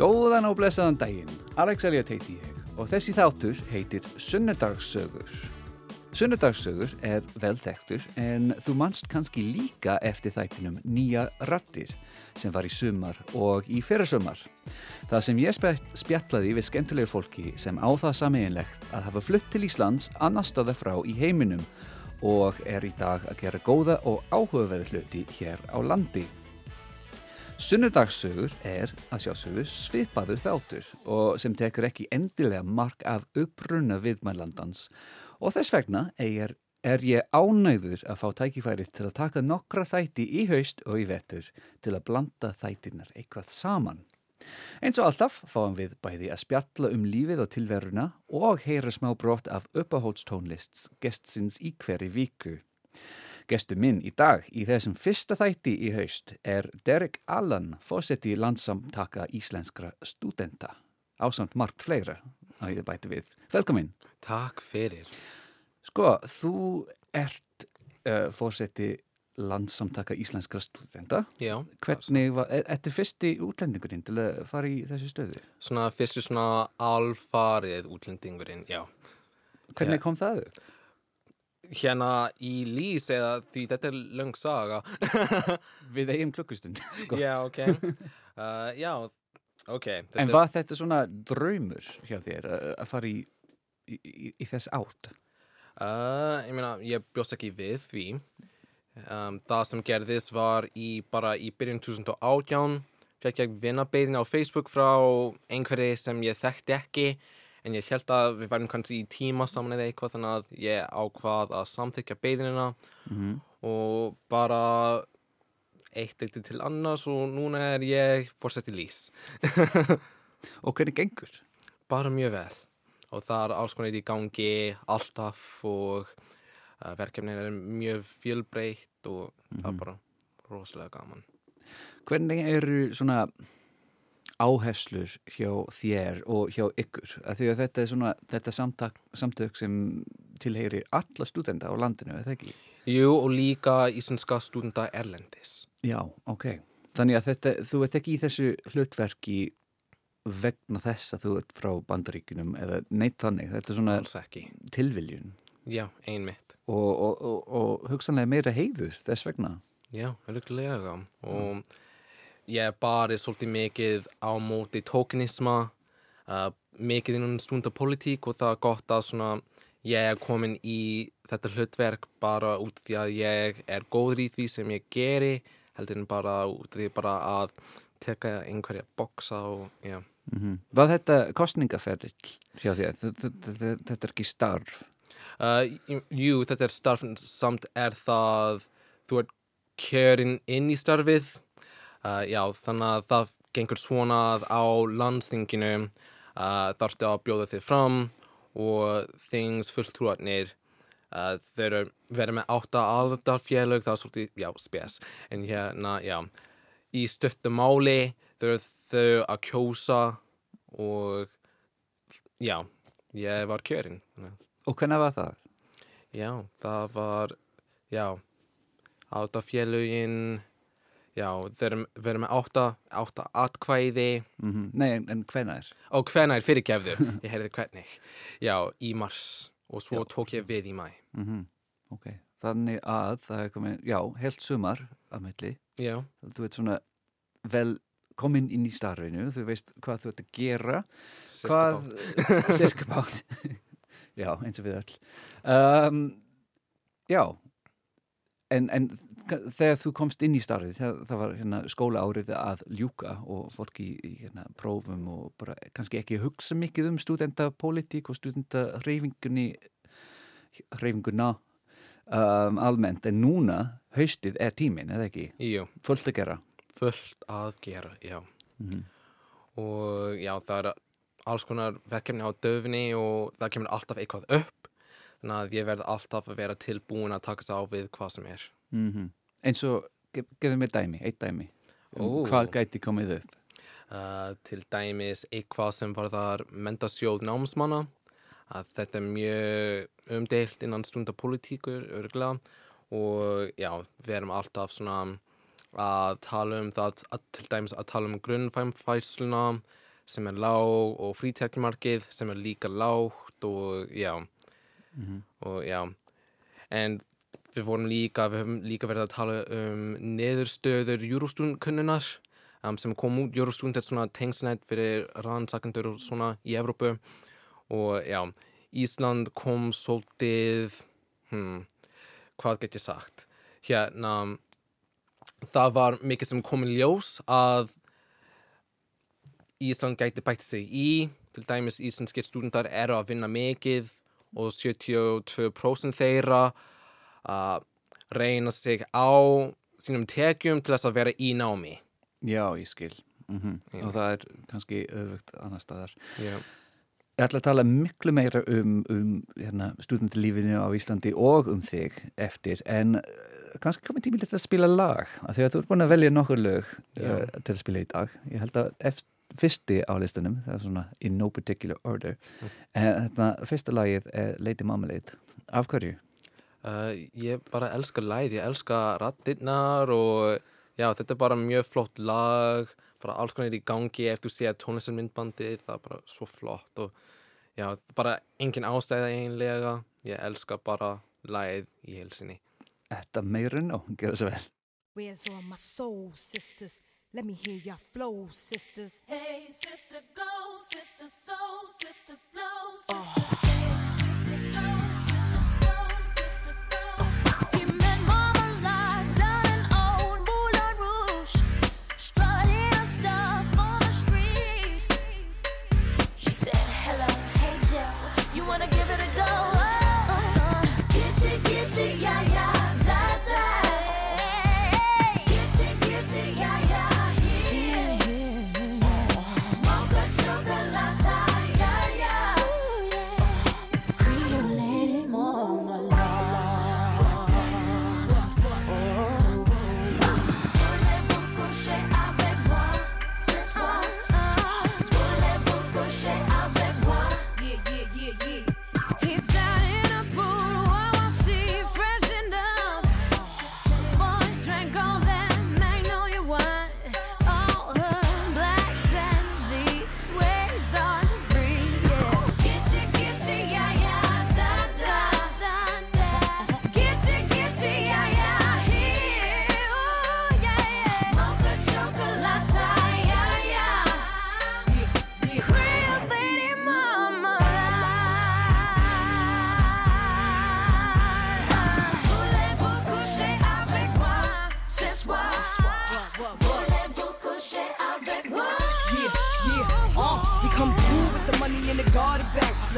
Góðan og blessaðan daginn, Alex Elliot heiti ég og þessi þáttur heitir Sunnudagssögur. Sunnudagssögur er vel þekktur en þú manst kannski líka eftir þættinum Nýja rattir sem var í sumar og í fyrrasumar. Það sem ég spjallaði við skemmtilegu fólki sem á það sameinlegt að hafa flutt til Íslands annar staða frá í heiminum og er í dag að gera góða og áhugaveð hluti hér á landi. Sunnudagssögur er að sjásögur svipaður þáttur og sem tekur ekki endilega mark af upprunna viðmælandans og þess vegna er, er ég ánæður að fá tækifæri til að taka nokkra þætti í haust og í vettur til að blanda þættinar eitthvað saman. Eins og alltaf fáum við bæði að spjalla um lífið og tilveruna og heyra smá brott af uppahólstónlists gestsins í hverju viku. Gestu minn í dag í þessum fyrsta þætti í haust er Derek Allan, fósetti landsamtaka íslenskra studenta. Ásamt margt fleira að ég bæti við. Velkomin. Takk fyrir. Sko, þú ert uh, fósetti landsamtaka íslenskra studenta. Já. Hvernig var, er þetta fyrsti útlendingurinn til að fara í þessu stöðu? Svona fyrstu svona alfarið útlendingurinn, já. Hvernig kom það upp? Hérna í lýs eða því þetta er löng saga Við eigum klukkustund sko. Já, ok uh, Já, ok þetta En var þetta svona draumur hjá þér að fara í, í, í, í þess átt? Uh, ég meina, ég bjóst ekki við því um, Það sem gerðist var í bara í byrjun 2018 fekk ég vinnabeðin á Facebook frá einhverji sem ég þekkti ekki en ég held að við værum kannski í tíma saman eða eitthvað þannig að ég ákvað að samþykja beðinina mm -hmm. og bara eitt eitt til annars og núna er ég fórsett í lís Og hvernig gengur? Bara mjög vel og það er alls konar í gangi alltaf og uh, verkefnin er mjög fjölbreytt og mm -hmm. það er mhm. bara rosalega gaman Hvernig eru svona áherslur hjá þér og hjá ykkur að því að þetta er svona þetta samtak, samtök sem tilheyri alla stúdenda á landinu, er það ekki? Jú og líka íslenska stúdenda erlendis. Já, ok. Þannig að þetta, þú ert ekki í þessu hlutverki vegna þess að þú ert frá bandaríkunum eða neitt þannig, þetta er svona tilviljun. Já, einmitt. Og, og, og, og hugsanlega meira heiður þess vegna. Já, öruglega og mm ég er bara svolítið mikið á móti tókinisma uh, mikið innan stundapolitík og það er gott að svona ég er komin í þetta hlutverk bara út því að ég er góður í því sem ég geri heldur en bara út því bara að teka einhverja boksa og já mm -hmm. Var þetta kostningaferðil hjá að þetta er ekki starf? Uh, jú, þetta er starf samt er það þú ert kjörin inn í starfið Uh, já, þannig að það gengur svona að á landstinginu uh, þarftu að bjóða þig fram og þings fulltrúarnir uh, þau eru verið með átta aldarfélög, það er svolítið, já, spes en hérna, já í stöttumáli þau eru þau að kjósa og já, ég var kjörinn Og hvernig var það? Já, það var, já aldarfélögin Já, þeir verður með átta, átta atkvæði. Mm -hmm. Nei, en, en hvena er? Ó, hvena er fyrirgefðu. Ég heyrði hvernig. Já, í mars og svo já. tók ég við í mæ. Mm -hmm. Ok, þannig að það er komið, já, helt sumar að melli. Já. Þú veit svona vel komin inn í starfinu, þú veist hvað þú ert að gera. Sirkabátt. Sirkabátt. já, eins og við öll. Um, já, En, en þegar þú komst inn í starfið, þegar það var hérna, skóla árið að ljúka og fólki í hérna, prófum og bara kannski ekki hugsa mikið um studentapolítík og studentareyfingunni, reyfinguna um, almennt, en núna haustið er tímin, eða ekki? Jú. Fullt að gera? Fullt að gera, já. Mm -hmm. Og já, það er alls konar verkefni á döfni og það kemur alltaf eitthvað upp þannig að ég verð alltaf að vera tilbúin að taka sá við hvað sem er mm -hmm. eins og, gefðu mér dæmi, eitt dæmi um hvað gæti komið upp? Uh, til dæmis eitthvað sem var þar mentasjóð námsmanna að þetta er mjög umdeilt innan stundapolitíkur örgulega og já, við erum alltaf svona að tala um það, að, til dæmis að tala um grunnfæmfæsluna sem er lág og frítekjumarkið sem er líka lágt og já og já en við vorum líka, við höfum líka verið að tala um neðurstöður Eurostund-kunnunar um, sem kom út Eurostund er svona tengsnætt fyrir rannsakendur og svona í Evrópu. Og já, Ísland kom svolítið hmm, hvað get ég sagt? Hérna það var mikið sem kom í ljós að Ísland gæti bætt sig í. Til dæmis íslenskir stúdendar eru að vinna mikið og 72% þeirra að reyna sig á sínum tekjum til þess að vera í námi Já, ég skil. Mm Já. Og það er kannski öfugt annar staðar. Já, Ég ætla að tala miklu meira um, um hérna, stúdentilífinu á Íslandi og um þig eftir, en uh, kannski komið tími til að spila lag, af því að þú ert búin að velja nokkur lög Já. uh, til að spila í dag. Ég held að eftir, fyrsti á listanum, það er svona in no particular order, Mm. en þetta fyrsta lagið er Lady Marmalade. Af hverju? uh, ég bara elska læð, ég elska rattirnar og já, þetta er bara mjög flott lag bara alls konar í gangi ef þú sé að tónlistarmyndbandi það er bara svo flott og já, bara engin ástæða einlega ég elska bara læð í helsinni Þetta meirinn og gera svo vel. Where's all my soul sisters? Let me hear your flow, sisters. Hey, sister, go, sister, soul, sister, flow, ah. sister. Hey,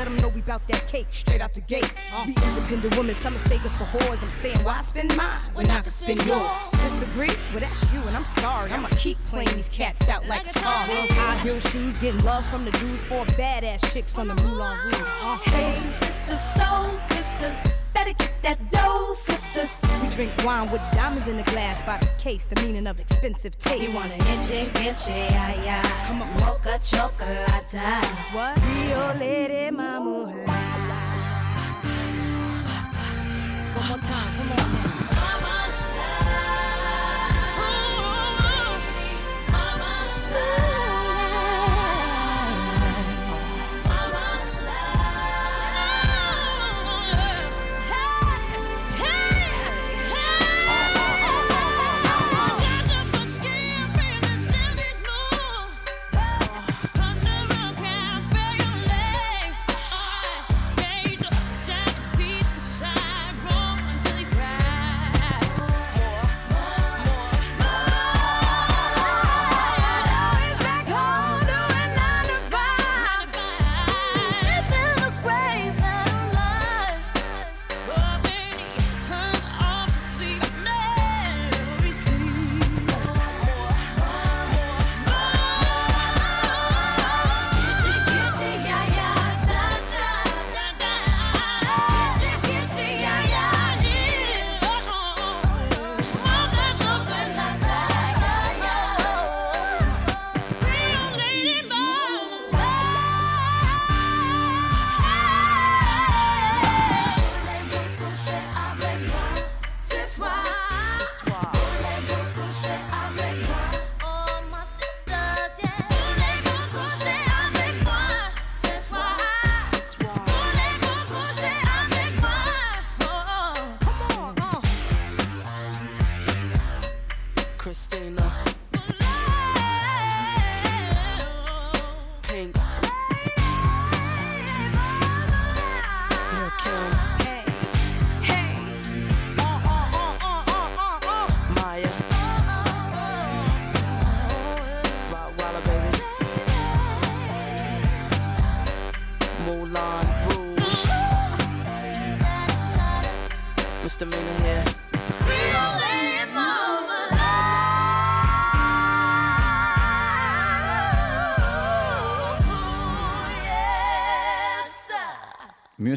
Let them know we bout that cake straight out the gate. We independent women, some mistake us for whores. I'm saying, why spend mine when I can spend yours? Disagree? Well, that's you, and I'm sorry. I'ma keep playing these cats out like a tar. High heel shoes, getting love from the dudes, four badass chicks from the Moulin Rouge. Uh, Hey, sisters, soul sisters, better get that dough, sisters. Drink wine with diamonds in the glass by the case, the meaning of expensive taste. You wanna itchy, itchy, yeah, yeah. Come on. mocha chocolate. What? Rio Lady Mama. One more time, come on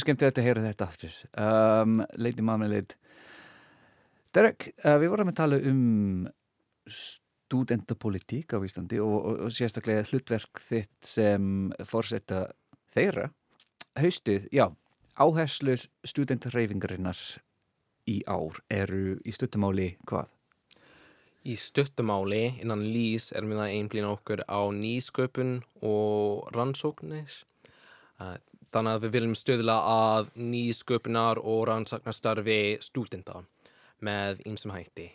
skemmtilegt að heyra þetta aftur. Um, Lady Marmalade. Derek, uh, við vorum að tala um stúdendapolitík á Íslandi og, og, og sérstaklega hlutverk þitt sem fórsetta þeirra. Haustið, já, áherslur stúdentarreifingarinnar í ár eru í stuttumáli hvað? Í stuttumáli innan lýs erum við að einblýna okkur á nýsköpun og rannsóknir. Þannig að við viljum stöðla að nýsköpunar og rannsóknarstarfi stúdenda með ýmsum hætti.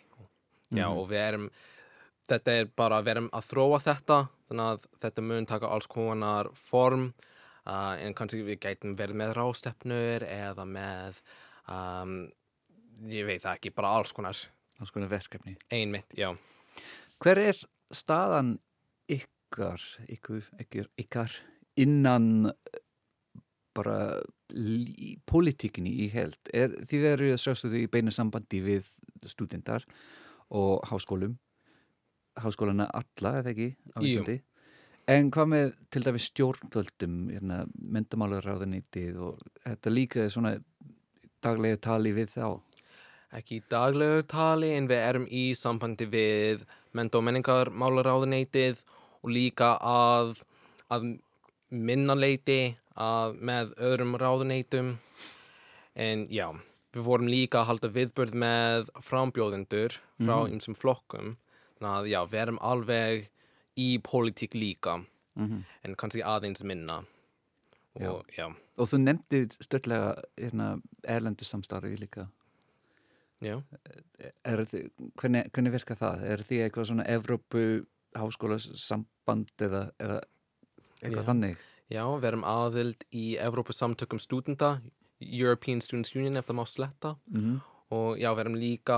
Já, og við erum, þetta er bara, við erum að þróa þetta, þannig að þetta mun taka alls konar form, uh, en kannski við gætum verið með rástefnur eða með, um, ég veit það ekki, bara alls konar Alls konar verkefni. einmitt, já. Hver er staðan ykkar, ykkar, ykkar innan bara pólitíkinni í held? Er, þið eru að sjástu í beinu sambandi við stúdendar og háskólum, háskólana alla, eða ekki, Jú. En hvað með til dæmis stjórnvöldum, hérna, mendamálaráðanýtið og þetta líka er svona daglega tali við þá? Ekki daglegu tali en við erum í sambandi við menta og menningarmálaráðuneytið og líka að, að minna leiti að, með öðrum ráðuneytum. En já, við vorum líka að halda viðbörð með frambjóðendur frá ymsum flokkum. Þannig að já, við erum alveg í pólitík líka en kannski aðeins minna. Og já, Og þú nefndi stöllega hérna, erlendu samstarfi líka. já. Er, þið- hvernig, hvernig virka það? Er því eitthvað svona Evrópu háskóla samband eða, eða eitthvað Já. þannig? Já, við erum aðild í Evrópu samtökum stúdenda, European Students Union ef það má sletta. Mm Og já, við erum líka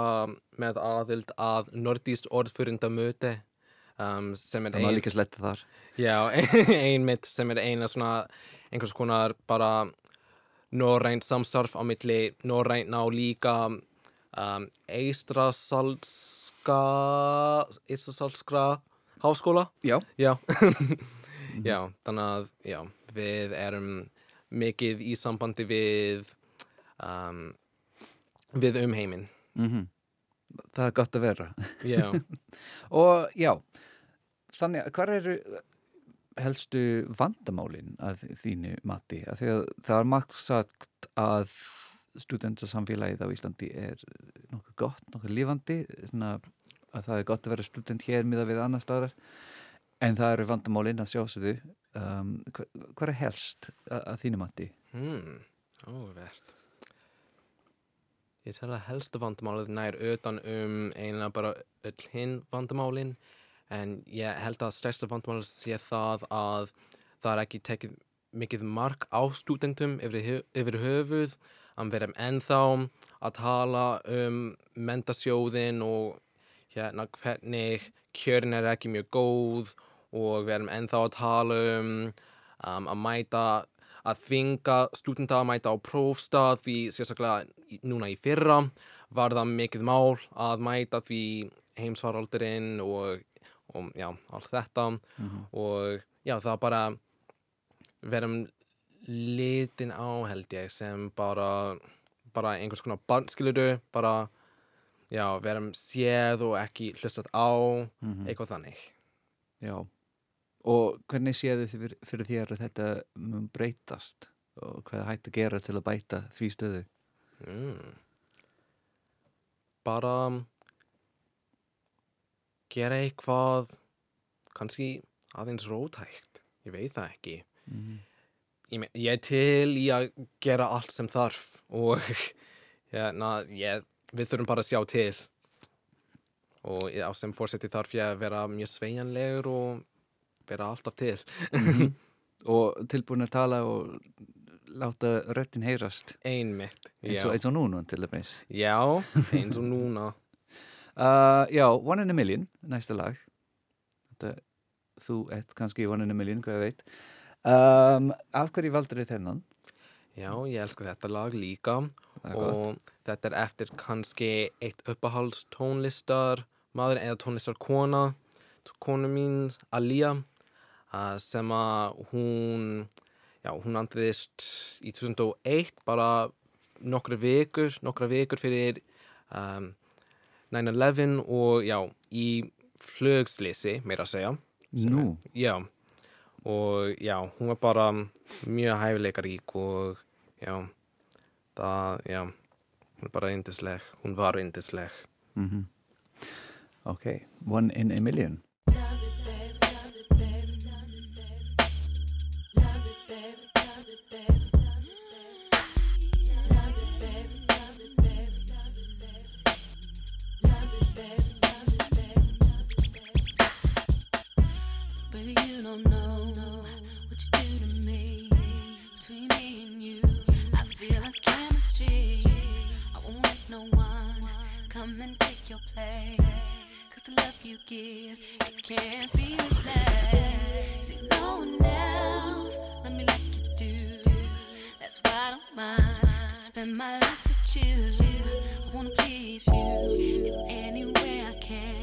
með aðild að nordíst orðfyrrinda möti um, sem er Það má ein, líka sletta þar. já, einmitt sem er eina svona einhvers konar bara norrænt samstarf á milli norræna og líka um, eistrasalska eistrasalskra háskóla. Já. Já, já, þannig að já, við erum mikið í sambandi við um, við umheiminn. Mm Það er gott að vera. Já, Og já, þannig að hvað eru helstu vandamálin að þínu mati? Að því að það er margt sagt að studendasamfélagið á Íslandi er nokkuð gott, nokkuð lífandi, að það er gott að vera student hér miða við annar staðar, en það eru vandamálin að sjásöðu. Um, hvað, er helst að, að þínu mati? hmm, áverð. Ég tel að helstu vandamálið nær utan um einlega bara öll hinn vandamálin en ég held að stærsta vandamálið sé það að það er ekki tekið mikið mark á stúdentum yfir, yfir höfuð að erum ennþá að tala um mentasjóðin og hérna hvernig kjörin er ekki mjög góð og við erum ennþá að tala um, um að mæta að þvinga stúdenta að mæta á prófstað því sérstaklega núna í fyrra var það mikið mál að mæta því heimsfaraldurinn og, og já, allt þetta. Og já, það bara verum litin á held ég sem bara bara einhvers konar barnskiluru bara, já, verum séð og ekki hlustat á eitthvað þannig. Já. Og hvernig séðu þið fyrir, fyrir þér að þetta mun breytast og hvað hægt að gera til að bæta því stöðu? Mm. Bara gera eitthvað kannski aðeins rótækt, ég veit það ekki. Ég, me- ég er til í að gera allt sem þarf og hérna, ég, við þurfum bara að sjá til. Og já, sem fórseti þarf ég að vera mjög sveigjanlegur og bera alltaf til. Mm -hmm. og tilbúin að tala og láta röttin heyrast. Einmitt eins og, eins og núna til dæmis. Já, eins og núna. Uh, já, One in a Million, næsta lag. Þetta, þú ett kannski One in a Million, hvað ég veit. Um, af hverju valdur þið þennan? Já, ég elska þetta lag líka. Og gott. þetta er eftir kannski eitt uppahalds tónlistar maður eða tónlistar kona konu mín, Alíja sem að hún, já, hún andriðist í 2001 bara nokkra vikur, nokkra vikur fyrir um, 9-11 og já, í flugslýsi, meira að segja. Nú? No. Já, og já, hún var bara mjög hæfileikarík og já, það, já, hún var bara yndisleg, hún var yndisleg. Mm -hmm. Ok, one in a million. don't know what you do to me. Between me and you, I feel a chemistry. I won't let no one come and take your place. Cause the love you give, it can't be replaced. See, no one else, let me let you do. That's why I don't mind to spend my life with you. I wanna please you in any way I can.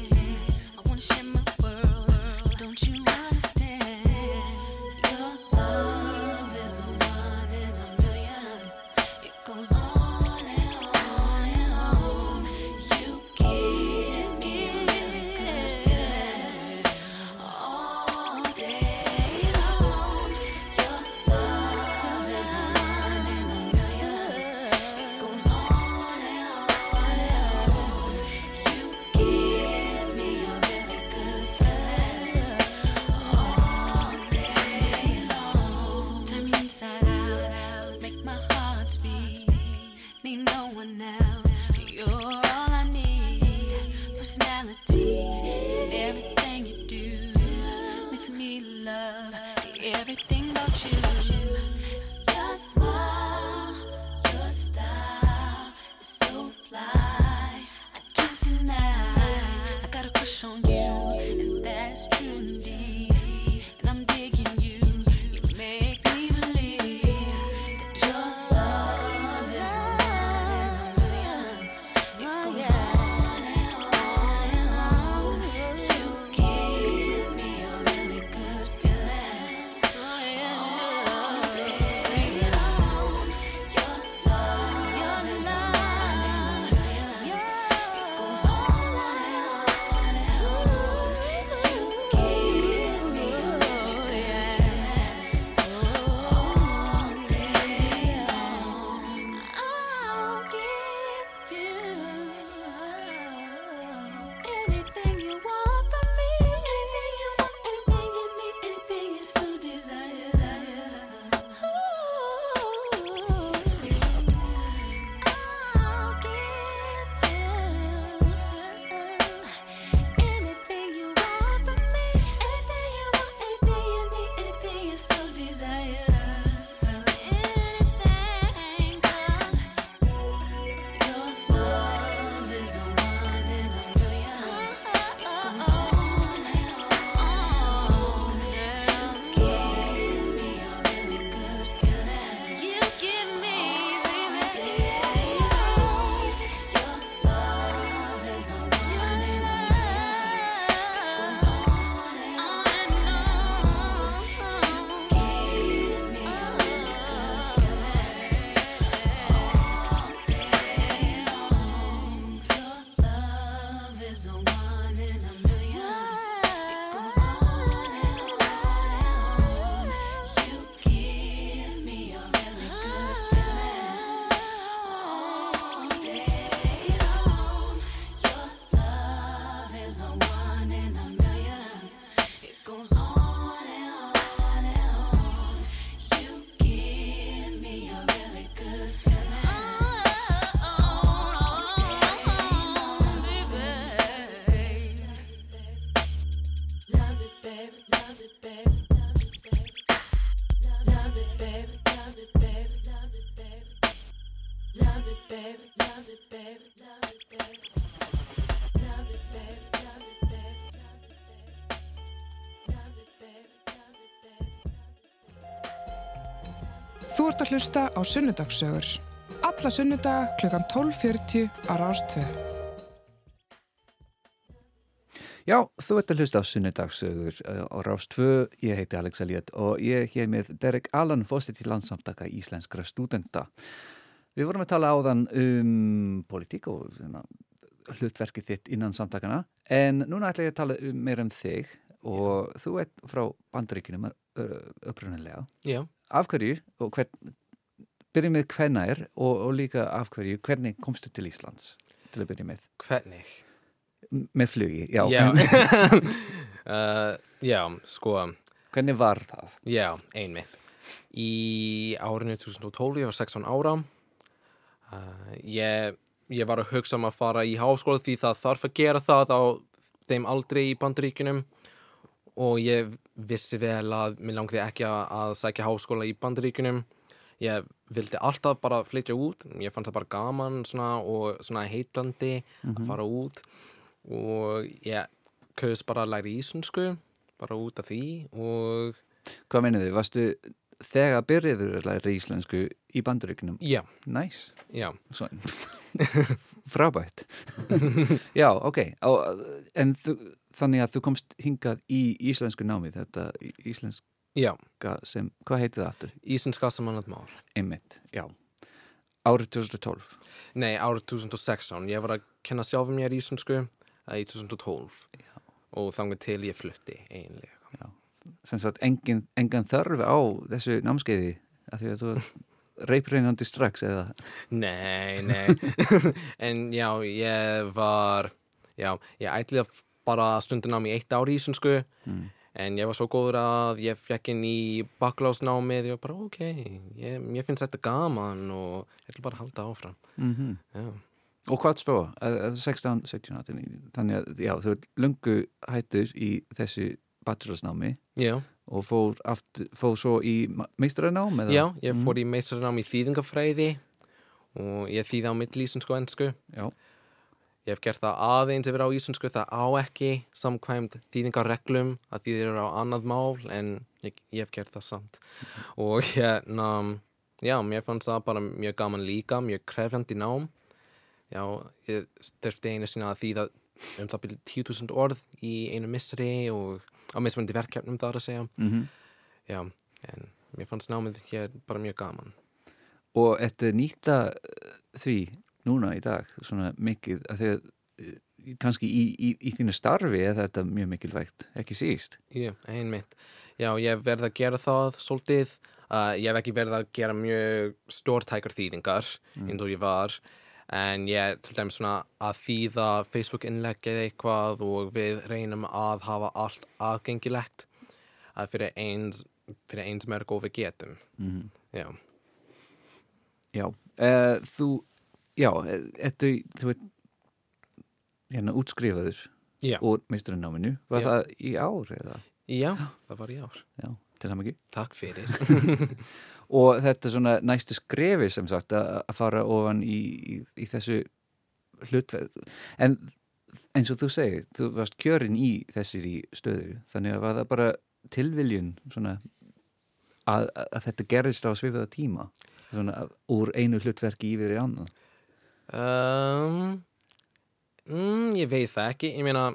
að hlusta á Sunnudagssögur. Alla sunnudaga kl. 12.40 á Rástvö. Já, þú ert að hlusta á Sunnudagssögur eh, á Rástvö. Ég heiti Alex Eliott og ég er hér með Derek Allan, fóstir til landsamtaka íslenskra stúdenda. Við vorum að tala áðan um politík og hérna, hlutverkið þitt innan samtakana en núna ætla ég að tala um, meira um þig og þú ert frá bandaríkinum eh, upprunnilega. Já. Af hverju og hvern, byrjum með hvenna er og, og líka af hverju, hvernig komstu til Íslands til að byrja með? Hvernig? M- Með flugi, já. Já. uh, já, sko, Hvernig var það? já, einmitt. Í árinu 2012, ég var 16 ára. Uh, ég, ég var að hugsa um að fara í háskóla því það þarf að gera það á þeim aldrei í bandaríkunum og ég vissi vel að mér langiði ekki að, að sækja háskóla í bandaríkunum. Ég vildi alltaf bara flytja út, ég fannst það bara gaman svona, og svona heitlandi að fara út. Og ég kaus bara að læra íslensku, bara út af því og Hvað meinið þið? Varstu þegar byrjuður að læra íslensku í bandaríkunum? já, Næs, já, Svo- frábært. Já, ok, Á, en þú, þannig að þú komst hingað í íslensku námið, þetta íslenska já, sem, hvað heitir það aftur? íslenska sem annað mál. Einmitt, já. Árið 2012. Nei, árið 2016, ég var að kenna sjálfum mér íslensku uh, í 2012 og þangað til ég flutti eiginlega. Sem sagt, engin, engan þörf á þessu námskeiði, af því að þú reypreinandi strax eða, Nei, nei, en já, ég var, já, ég ætli að bara stundin á mig eitt ár í íslensku. Mm. en ég var svo góður að ég fekk inn í baklásnámið og ég bara, ok, ég, ég finnst þetta gaman og ég ætla bara að halda áfram. mm Já, Og hvað að 16, 17, 18, þannig að já, ert lungu hættur í þessu bachelorsnámi já, og fór, aftur, fór svo í meistaranám? eða? já ég fór í meistarnám í þýðingafræði og ég þýði á milli íslensku og ennsku. Já, Ég hef gert það aðeins yfir á íslensku, það á ekki samkvæmt þýðingarreglum að þýðir á annað mál en ég, ég hef gert það samt. Og hérna, já, mér fannst það bara mjög gaman líka, mjög krefjandi nám. Já, ég styrfti einu sinna að þýða um það byrja 10.000 orð í einu misseri og á mismöndi verkefnum þar að segja. mm Já, en mér fannst námið hér bara mjög gaman. og ertu nýta eh, því núna í dag svona mikið að þegar eh, kannski í, í, í þínu starfi er þetta mjög mikilvægt, ekki síst Já, einmitt. Já, ég verið að gera það svolítið. Uh, ég hef ekki verið að gera mjög stórtækar þýðingar eins og ég var. En ég er til dæmis svona að þýða Facebook-innlegg eða eitthvað og við reynum að hafa allt aðgengilegt uh, fyrir eins, fyrir eins mörg og við getum. mm Já, Já, uh, þú já, eh, ertu, þú ert hérna útskrifaður já, úr meistaranáminu, var Já. það í ár eða? já það var í ár. Já, til hann ekki Takk fyrir. og þetta er svona næstu skrefi sem sagt að fara ofan í, í, í þessu hlutverð en eins og þú segir þú varst kjörin í þessir í stöðu þannig að var það bara tilviljun svona að, að þetta gerist á svifiða tíma? Svona úr einu hlutverki yfir í annan Um, mm, ég veit það ekki, ég meina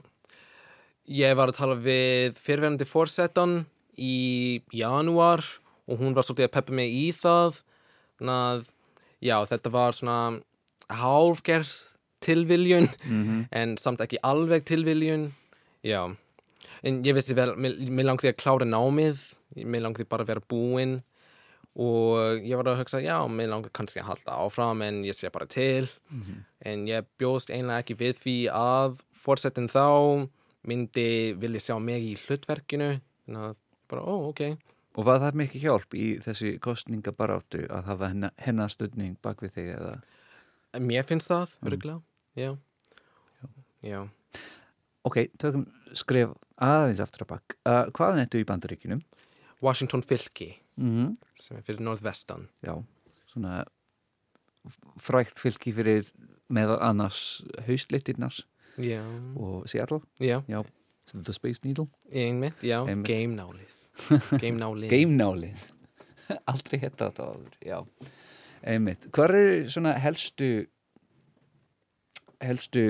ég var að tala við fyrirverandi fórsetan í janúar og hún var svolítið að peppa mig í það. Þannig að já, þetta var svona hálfgerð tilviljun en samt ekki alveg tilviljun já, en ég vissi vel mér, langði að klára námið mér langði bara að vera búinn og ég var að hugsa, já, mér langar kannski að halda áfram en ég sé bara til. En ég bjóst einlega ekki við því að fórsetin þá myndi vilja sjá mig í hlutverkinu. Þannig að bara, ó, ok og var það mikið hjálp í þessi kostningabaráttu að hafa stöðning bak við þig eða? Mér finnst það, örgulega, já. Já, ok, tökum skref aðeins aftur að bak. Uh, hvaðan ertu í bandaríkinum? Washington fylki Mm -hmm. sem er fyrir norðvestan. Já, svona frækt fylki fyrir meðal annars haustlittirnar já, og Seattle, já, já, sem The Space Needle. Einmitt, já, Einmitt. game nálið Game Náli aldrei hetta þetta áður, já. Einmitt. Hvað eru svona helstu helstu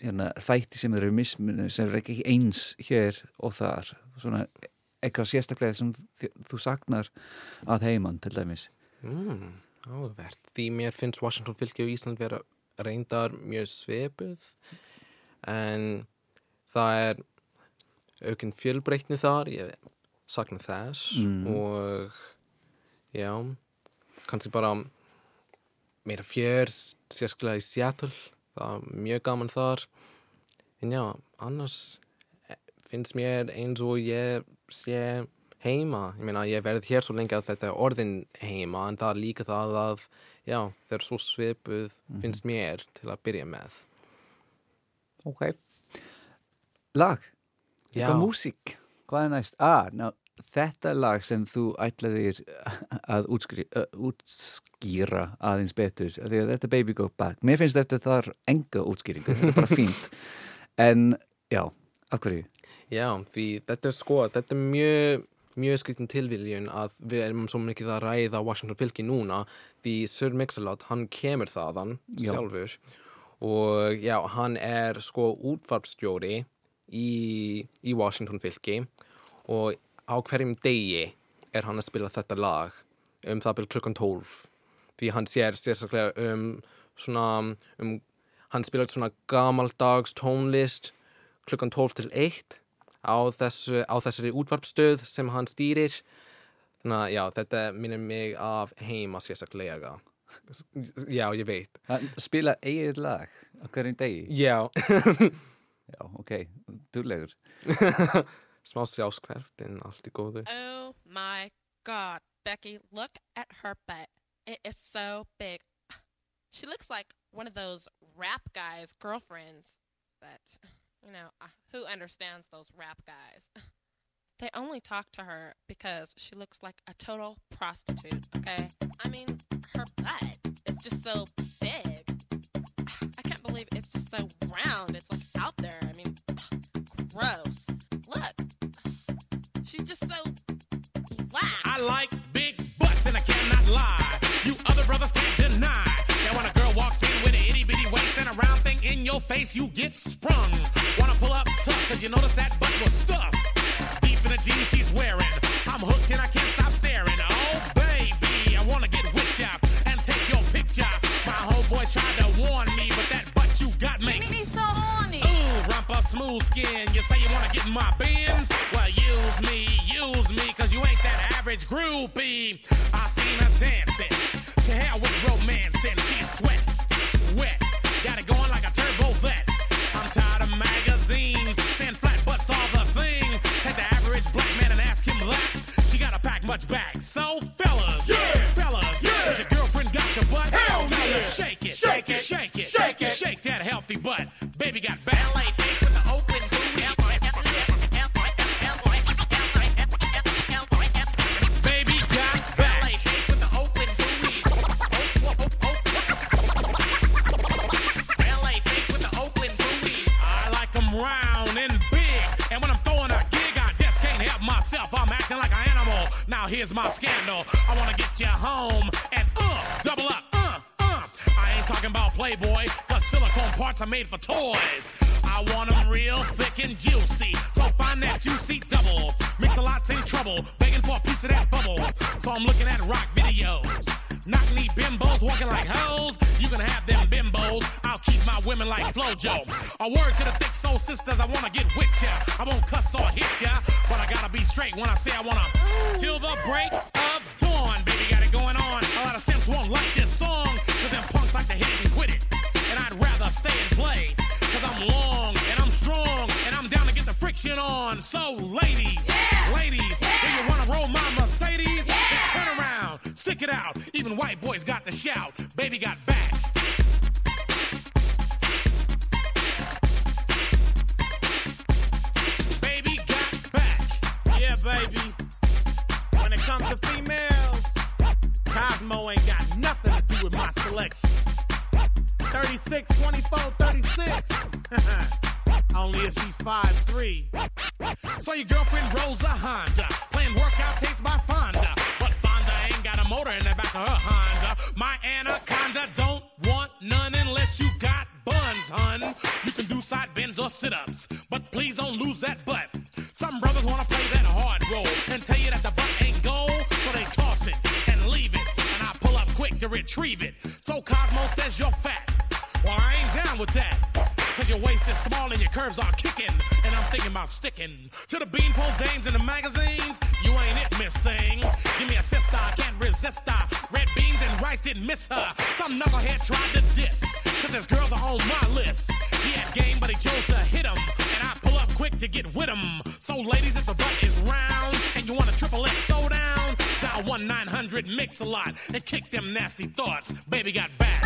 hérna, þætti sem eru mismunni sem eru ekki eins hér og þar? Svona eitthvað sérstaklega sem þú saknar að heiman til dæmis? Mm, áhugavert. Því mér finnst Washington fylki og Ísland vera reyndar mjög svepuð en það er aukinn fjölbreytni þar, ég sakna þess Mm. og já, kannski bara meira fjör, sérstaklega í Seattle, það er mjög gaman þar. En já, annars finnst mér eins og ég sé heima, ég meina ég verið hér svo lengi að þetta er orðin heima en það er líka það að já, það er svo svipuð finnst mér til að byrja með. Ok. Lag, eitthvað músík Hvað er næst? Ah, ná, þetta lag sem þú ætlaðir að útskri, uh, útskýra aðeins betur því að þetta Baby Go Back Mér finnst þetta þar enga útskýringu þetta er bara fínt en já, af hverju? Já, því þetta er sko, þetta er mjög mjög skritin tilviljun að við erum svo mikið að ræða Washington fylki núna því Sir Mix-a-Lot, hann kemur þaðan Já. sjálfur og já, hann er sko útvarpstjóri í, í Washington fylki og á hverjum degi er hann að spila þetta lag um það byrja klukkan 12 því hann sér sérstaklega um svona um, hann spilar svona gamaldags tónlist klukkan 12 til 1 á, þessu, á þessari útvarpstöð sem hann stýrir. Þannig að já, þetta minnir mig af heima sérstaklega. Já, ég veit. Hann spila eigið lag á hverjum degi? Já, Já, ok, duglegur smá sjálfskverft en allt í góðu Oh my god, Becky, look at her butt. It is so big. She looks like one of those rap guys' girlfriends. But, you know, uh, who understands those rap guys? They only talk to her because she looks like a total prostitute, okay? I mean, her butt is just so big. I can't believe it's just so round. It's like out there. I mean, gross. I like big butts and I cannot lie. You other brothers can't deny that when a girl walks in with an itty bitty waist and a round thing in your face, you get sprung. Wanna pull up tough cause you notice that butt was stuffed. Deep in the jeans she's wearing. I'm hooked and I can't stop staring. Oh baby, I wanna get with ya and take your picture. My homeboys tried to warn me, but that butt you got makes smooth skin. You say you wanna get in my bins? Well, use me, use me, cause you ain't that average groupie. I seen her dancing. To hell with romancing. She's sweat, wet. Got it going like a turbo vet. I'm tired of magazines. Saying flat butts all the thing. Take the average black man and ask him that. She gotta pack much back. So, fellas, fellas, parts are made for toys. I want 'em real thick and juicy. So find that juicy double. Mix a lot's in trouble, begging for a piece of that bubble. So I'm looking at rock videos. Knock knee bimbos walking like hoes. You can have them bimbos. I'll keep my women like Flojo. A word to the thick soul sisters, I wanna get with ya. I won't cuss or hit ya, but I gotta be straight when I say I wanna. Till the break Some brothers wanna play that hard role and tell you that the butt ain't gold, so they toss it and leave it. And I pull up quick to retrieve it. So Cosmo says you're fat. Well, I ain't down with that. Cause your waist is small and your curves are kicking. And I'm thinking about sticking to the beanpole dames in the magazines. You ain't it, miss thing. Give me a sister, I can't resist her. Red beans and rice didn't miss her. Some knucklehead tried to diss. Cause his girls are on my list. He had game, but he chose to hit him. To get with him. So, ladies, if the butt is round and you want a triple X throwdown, dial 1 900 Mix a lot and kick them nasty thoughts. Baby got back.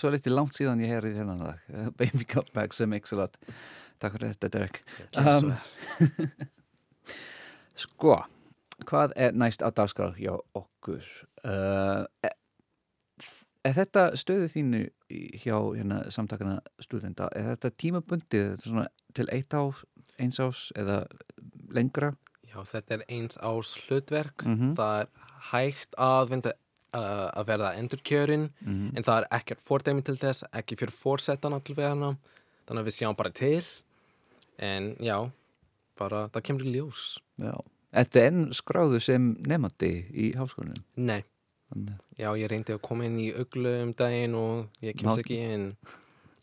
Svo litið langt síðan ég heyri þennan lag Eh, Baby Got Back sem X-Lot Takk fyrir þetta Derek um, Sko hvað er næst á dagskrá hjá okkur uh, er, er þetta stöðu þínu hjá hérna, samtakana stúdenda er þetta tímabundið svona, til eitt ás, eins ás eða lengra Já, þetta er eins ás hlutverk. Mhm. Það er hægt að, vinda, uh, að verða endurkjörin, Mhm. en það er ekkert fordæmi til þess, ekki fyrir fórsetana til verðana. Þannig að við sjáum bara til. En já, bara það kemur í ljós. Já. Er enn skráðu sem nefandi í háskólinum Nei. Þannig. Já, ég reyndi að koma inn í auglu um daginn og ég kemst Má- ekki inn.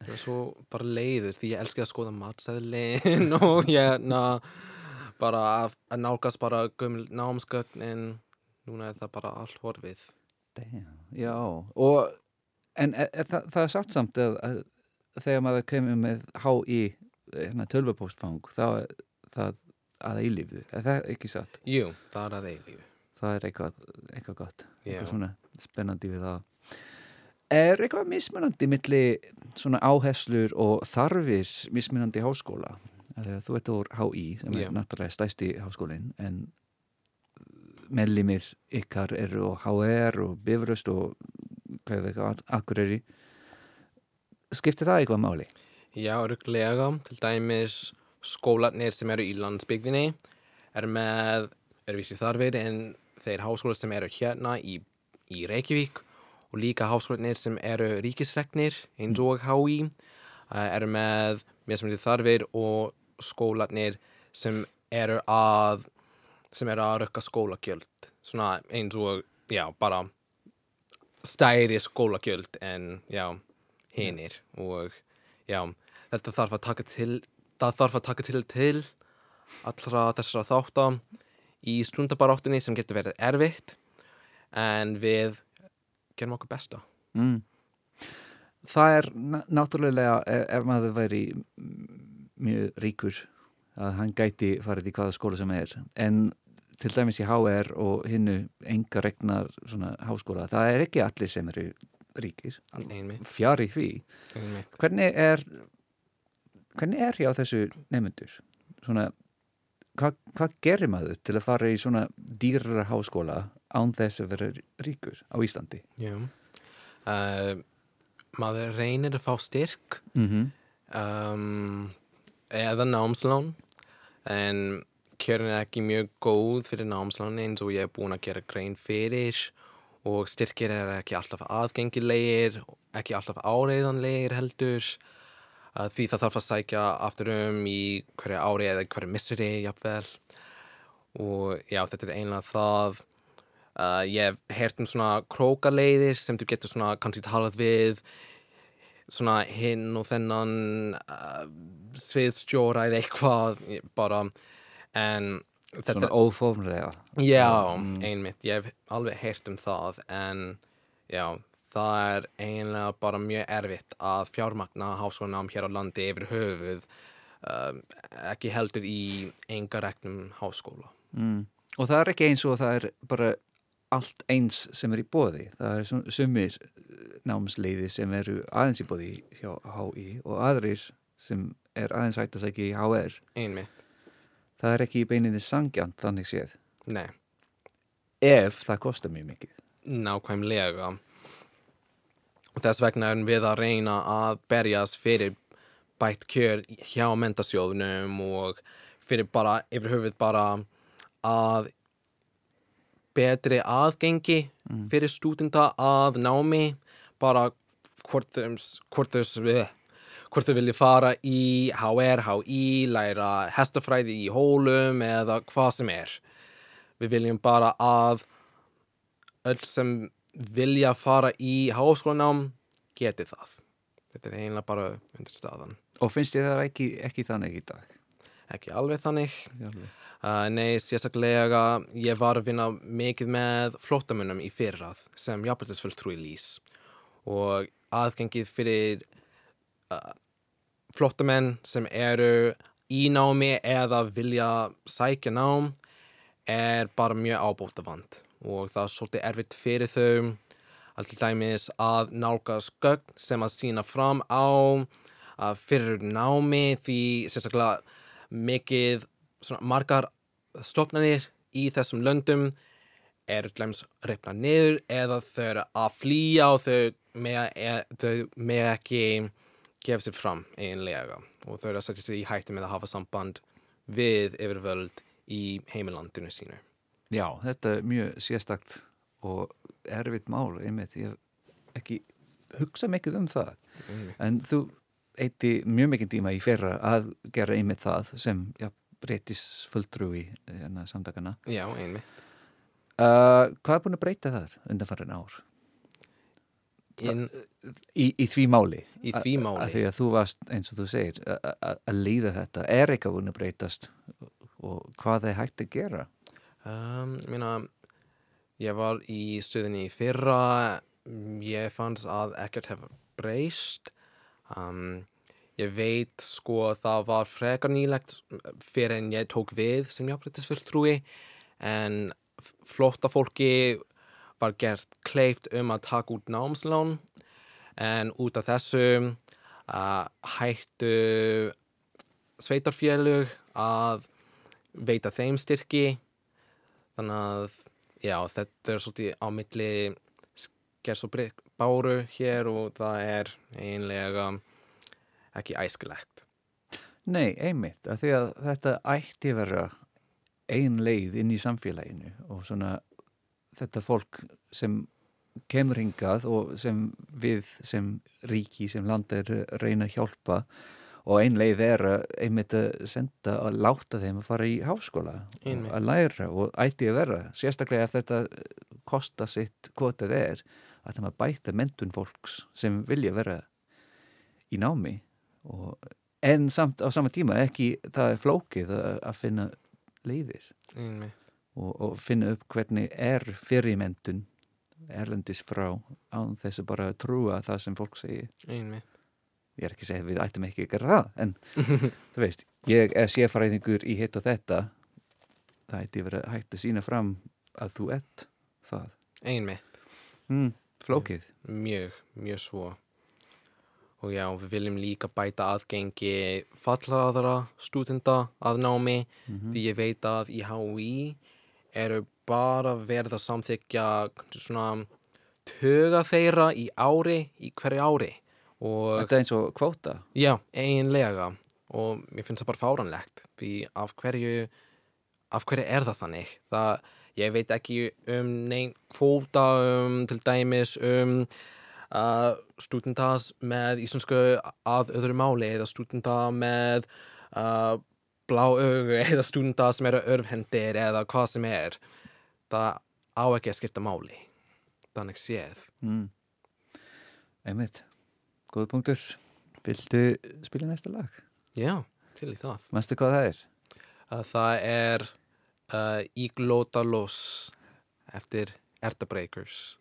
Það er svo bara leiður því ég elski að skoða matsæðlinn og ég na, bara að, nálgast bara gömul námsgögn en núna er það bara allt horfið. Damn. Já, og en er, er, það, það er satt samt að, að þegar maður kemur með HI hérna, tölvupóstfang þá er það að eilífðu er það ekki satt? Jú, það er að eilífu. Það er eitthvað, eitthvað gott Já. eitthvað svona spennandi við það Er eitthvað mismunandi milli svona áherslur og þarfir mismunandi háskóla? Þegar þú ert úr HI sem er Já. náttúrulega stæsti háskólinn en mellimir ykkar eru og HR og Bifröst og hvað er eitthvað Akureyri skiptir það eitthvað máli? Já, rugglega. Til dæmis skólanir sem eru í landsbygðinni eru með öðruvísi þarfir en þeir háskólar sem eru hérna í, í Reykjavík og líka háskólanir sem eru ríkisregnir eins og HÍ uh, eru með mismunandi þarfir og skólanir sem eru að sem eru að rökka skólagjöld. Svona eins og, já, bara stæri skólagjöld en, já, hinir. Og, já, þetta þarf að taka til það þarf að taka til til allra þessara þátta í stundabaráttunni sem getur verið erfitt. En við gerum okkur besta. Mm. Það er ná- náttúrulega ef, ef maður væri mjög ríkur að hann gæti farið í hvaða skóla sem er. En til dæmis í HR og hinnu enga regnar svona háskóla, það er ekki allir sem eru ríkir, fjari því. Einmitt. hvernig er hvernig er hjá þessu nefnendur svona hvað hva gerir maður til að fara í svona dýrara háskóla án þess að vera ríkur á Íslandi. Uh, maður reynir að fá styrk. Mm -hmm. um, eða námslán en kjörin er ekki mjög góð fyrir námslán eins og ég er búin að gera grein fyrir. Og styrkir er ekki alltaf aðgengilegir ekki alltaf áreiðanlegir heldur. Því það þarf að sækja aftur um í hverju ári eða hverju missuri jafnvel. Og já þetta er einlega það. Uh, ég hef heyrt um svona krókaleiðir sem þú getur svona kannski talað við svona hinn og þennan uh, sviðstjóra eða eitthvað bara en þetta svona óformlega Já, Mm. einmitt, ég hef alveg heyrt um það en já, það er eiginlega bara mjög erfitt að fjármagna háskólanám hér á landi yfir höfuð um, ekki heldur í enga regnum háskóla. mm. og það er ekki eins og það er bara allt eins sem er í bóði það er sumir eh, námsleiði sem eru aðeins í bóði hjá HÍ og aðrir sem er aðeins hægt að segja í HR einmitt, það er ekki í beininni sangjant þannig séð. Nei, ef það kostar mjög mikið. Nákvæmlega. Og þess vegna erum við að reyna að berjast fyrir bætt kjör hjá mentasjóðunum og fyrir bara, yfir höfuð bara að betri aðgengi fyrir stúdenta að námi bara hvort þau hvort þau vilja fara í HR, HI, læra hestafræði í hólum eða hvað sem er. Við viljum bara að öll sem vilja fara í háskólanám geti það. Þetta er eiginlega bara undir staðan. og finnst ég það ekki, ekki þannig í dag Ekki alveg þannig. Alveg. Uh, nei, sérstaklega ég var að vinna mikið með flóttamunum í fyrrað sem jafnbættisfulltrúi lýs og aðgengið fyrir uh, flóttamenn sem eru í námi eða vilja sækja nám er bara mjög ábótavand og það er svolítið erfitt fyrir þau. Alltaf dæmis að nálgast gögn sem að sína fram á fyrir námi því sérstaklega mikið svona margar stofnanir í þessum löndum eru glems reyfna niður eða þau eru að flýja og þau með, e, ekki gefa sér fram eiginlega. Og þau eru að setja sig í hættu með að hafa samband við yfirvöld í heimilandinu sínu. Já, þetta er mjög sérstakt og erfitt mál einmitt, ég hef ekki hugsa mikið um það. En þú eitti mjög mikið tíma í fyrra að gera einmitt það sem já, breytis fulltrúi hérna, samtakana Já, einmitt. uh, Hvað er búin að breyta það undanfarið ár In, í, í því máli? Í því máli. Að því að þú varst, eins og þú segir, að leiða þetta er eitthvað að breytast og hvað er hægt að gera? um, ég meina, ég var í stöðinni í fyrra, ég fannst að ekkert hefur breyst. Um, ég veit sko að það var frekar nýlegt fyrir en ég tók við sem jafnbryttisfulltrúi en flótta fólki var gert kleift um að taka út námslán. En út af þessu uh, hættu sveitarfélug að veita þeim styrki. Þannig að já, þetta er svolítið á milli skers og báru hér og það er einlega ekki æskilegt. Nei, einmitt, að því að þetta ætti vera ein leið inn í samfélaginu og svona þetta fólk sem kemur hingað og sem við sem ríki, sem land er reyna að hjálpa og ein leið er að einmitt að senda að láta þeim að fara í háskóla að læra og ætti að vera sérstaklega ef þetta kosta sitt hvað þetta er að það maður bæta mentun fólks sem vilja vera í námi og, en samt á sama tíma ekki það er flókið að, að finna leiðir. Einmitt og, og finna upp hvernig er fyrirmentun erlendis frá án þess að bara trúa það sem fólk segir. Einmitt. Ég er ekki að segja að við ættum ekki að gera það en þú veist, ég er séfræðingur í hitt og þetta. Það ætti verið hægt að sína fram að þú ert það. Einmitt. Mm, flókið. Mjög, mjög svo. Og já, við viljum líka bæta aðgengi fallaðara stúdenda að námi því ég veit að í HÍ eru bara verið að samþykja svona tuga þeirra í ári í hverju ári. Og þetta er eins og kvóta? Já, eiginlega. Og mér finnst það bara fáranlegt því af hverju af hverju er það þannig? Það, ég veit ekki um neinn kvóta um til dæmis um uh, stúdentas með íslensku að öðru máli eða stúdenta með uh, blá augu eða stúdenta sem eru örfhendir eða hvað sem er það á ekki að skipta máli þannig séð mm. einmitt, góð punktur viltu spila næsta lag? já, til í það Manstu hvað það er? að það er uh, Iglota Los eftir Erta Breakers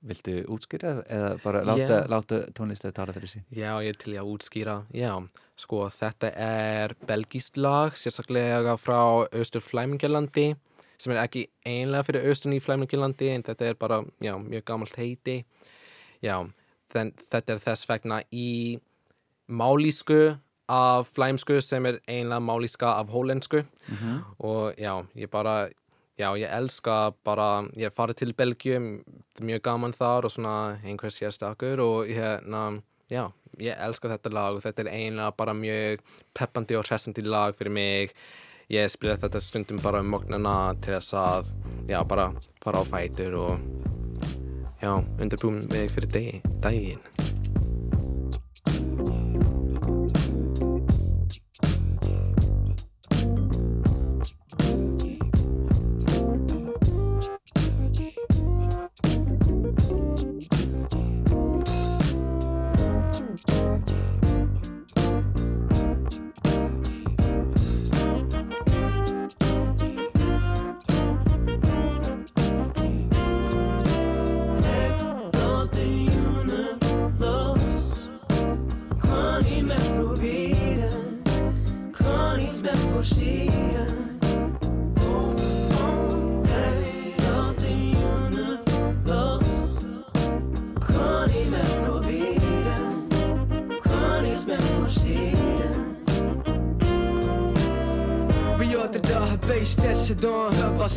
Viltu útskýra eða bara láta, Já. láta tónlistið tala fyrir sín? Já, ég til í að útskýra Já, sko, þetta er belgískt lag, sérstaklega frá Östur Flæmingalandi sem er ekki einlega fyrir Östurn í Flæmingalandi en þetta er bara, já, mjög gamalt heiti Já, þen, þetta er þess vegna í málísku af flæmsku sem er einlega málíska af hollensku og já, ég bara já, ég elska bara ég farið til Belgium, það er mjög gaman þar og svona einhver sérstakur og hérna, já, ég elska þetta lag og þetta er einlega bara mjög peppandi og hressandi lag fyrir mig. Ég spila þetta stundum bara um morgnana til þess að, já, bara fara á fætur og já, undirbúin mig fyrir daginn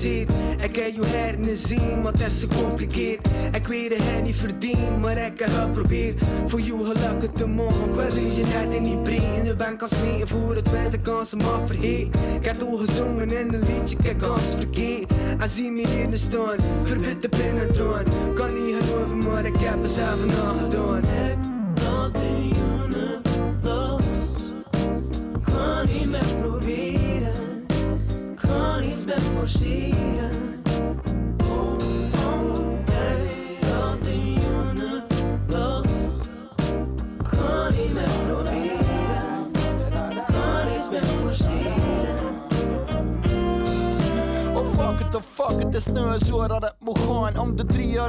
Ik kan je zien, want het is gecompliceerd. Ik weet dat hij niet verdient, maar ik heb geprobeerd. Voor jou gelukkig te mogen Ik wil je net in niet breed In de bank als mee voor het de kansen maar verheer. Ik heb toen in een liedje, ik heb kans verkeerd. En zie me hier de staan, verbitter binnen droom Kan niet geloven, maar ik heb mezelf aangedaan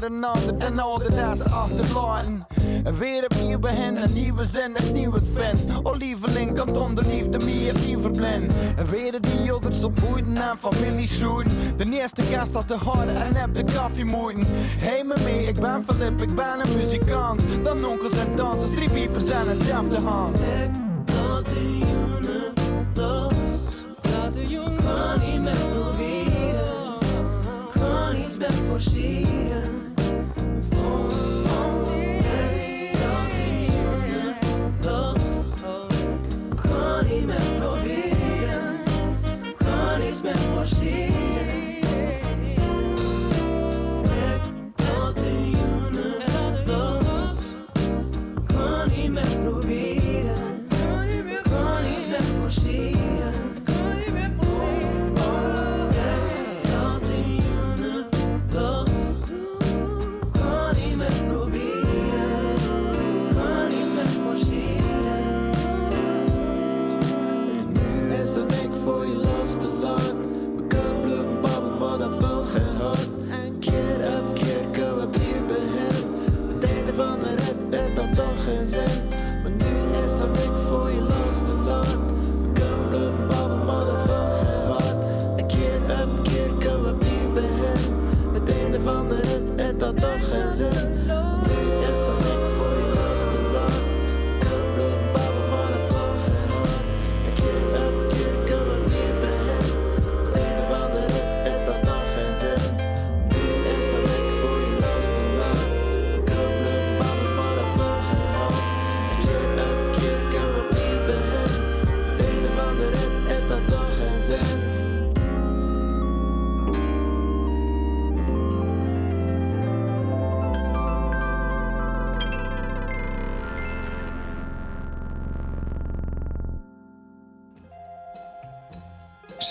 en al de rest achterlaten. En weer opnieuw beginnen, een nieuwe zin, een nieuw het vind Och lieveling kan onder liefde meer niet verblind En weer die ouders op en familie schroeien. De eerste gast had te harde en heb de koffie moeten. Hey me mee, ik ben Filip, ik ben een muzikant. Dan onkels en tantes, drie piepers en een defte hand. Tot de los. Kan niet forceren.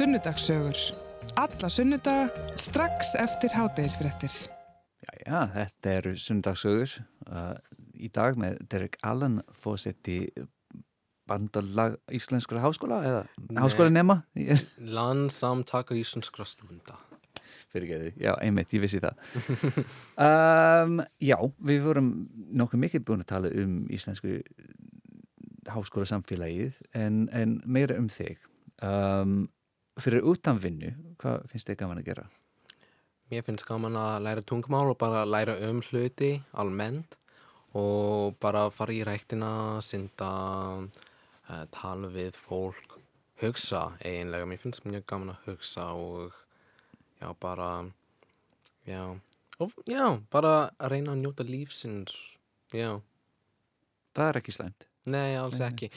Sunnudagssögur. Alla sunnudaga strax eftir hátegisfréttir. Já, þetta eru sunnudagssögur uh, í dag með Derek Allen fósetti bandalag Íslenskra háskóla eða Nei. háskóla nema Landsamtaka íslenskra stunda fyrirgeðu, já, einmitt, ég vissi það um, Já, við vorum nokkuð mikið búin að tala um íslensku háskóla samfélagið en, en meira um þig um, fyrir utanvinnu hvað finnst þið gaman að gera? Mér finnst gaman að læra tungumál og bara læra um hluti almennt og bara fara í ræktina, synda, uh, tala við fólk, hugsa eiginlega. Mér finnst mjög gaman að hugsa og já, bara, já, og, já, bara að reyna að njóta lífsins, já. Það er ekki slæmt. Nei, alls ekki.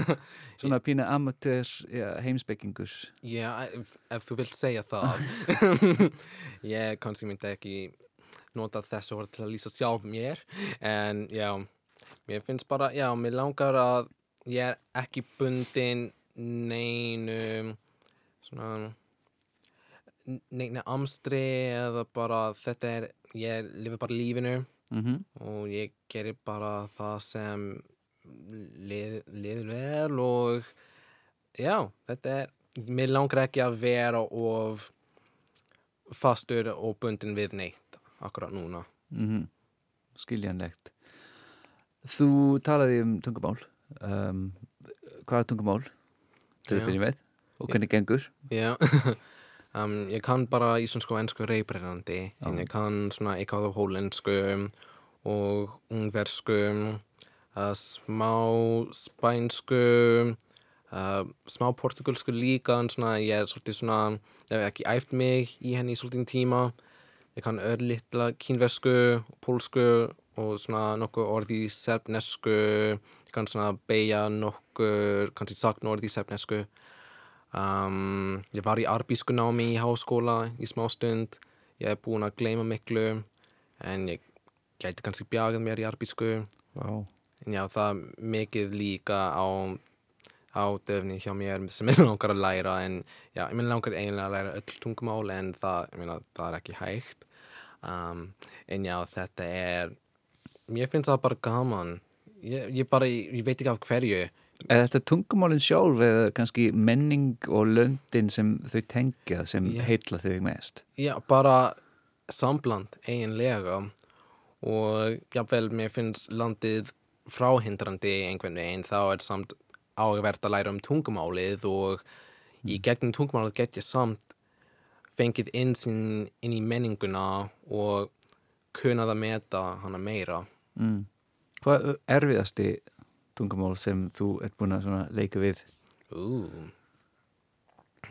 Svona pína amatör ja, heimspekingur. Já, ef, ef þú vilt segja það. ég kannski myndi ekki nota þessu orð til að lýsa sjálf mér, en já, mér finnst bara, já, mér langar að ég er ekki bundin neinu svona neina amstri eða bara þetta er, ég lifi bara lífinu Mm og ég gerir bara það sem lið, liður vel og já, þetta er mér langar ekki að vera of fastur og bundin við neitt akkurat núna -hmm. Skiljanlegt. Þú talaði um tungumál. Um, hvaða tungumál? Til Já. að byrja með. Og hvernig gengur? Já, um, ég kann bara íslensku og ennsku reybrennandi en ég kann svona eitthvað á hólensku og ungversku smá spænsku uh, smá portugalsku líka en svona ég er svolítið svona ég hef ekki æft mig í henni í svolítið tíma ég kann örlitla kínversku pólsku og svona nokkuð orði í serbnesku ég kann svona beigja nokkur kannski sakna orði í serbnesku Um, ég var í arbísku námi í háskóla í smá stund. Ég er búin að gleyma miklu en ég gæti kannski bjagað mér í arbísku. Vá. En já, það er mikið líka á, á döfni hjá mér sem ég langar að læra en já, ég minn langar eiginlega að læra öll tungumál en það, ég meina, það er ekki hægt. Um, en já, þetta er, mér finnst það bara gaman. Ég, ég bara, ég veit ekki af hverju. Er þetta tungumálinn sjálf eða kannski menning og löndin sem þau tengja sem Já. heitla þau mest? Já, bara sambland eiginlega og jáfnvel mér finnst landið fráhindrandi einhvern veginn þá er samt ágævert að læra um tungumálið og í gegnum tungumálið get ég samt fengið insinn inn í menninguna og kunnað að meta hana meira. Mm. Hvað er erfiðasti tungumál sem þú ert búin að leika við? Hmm.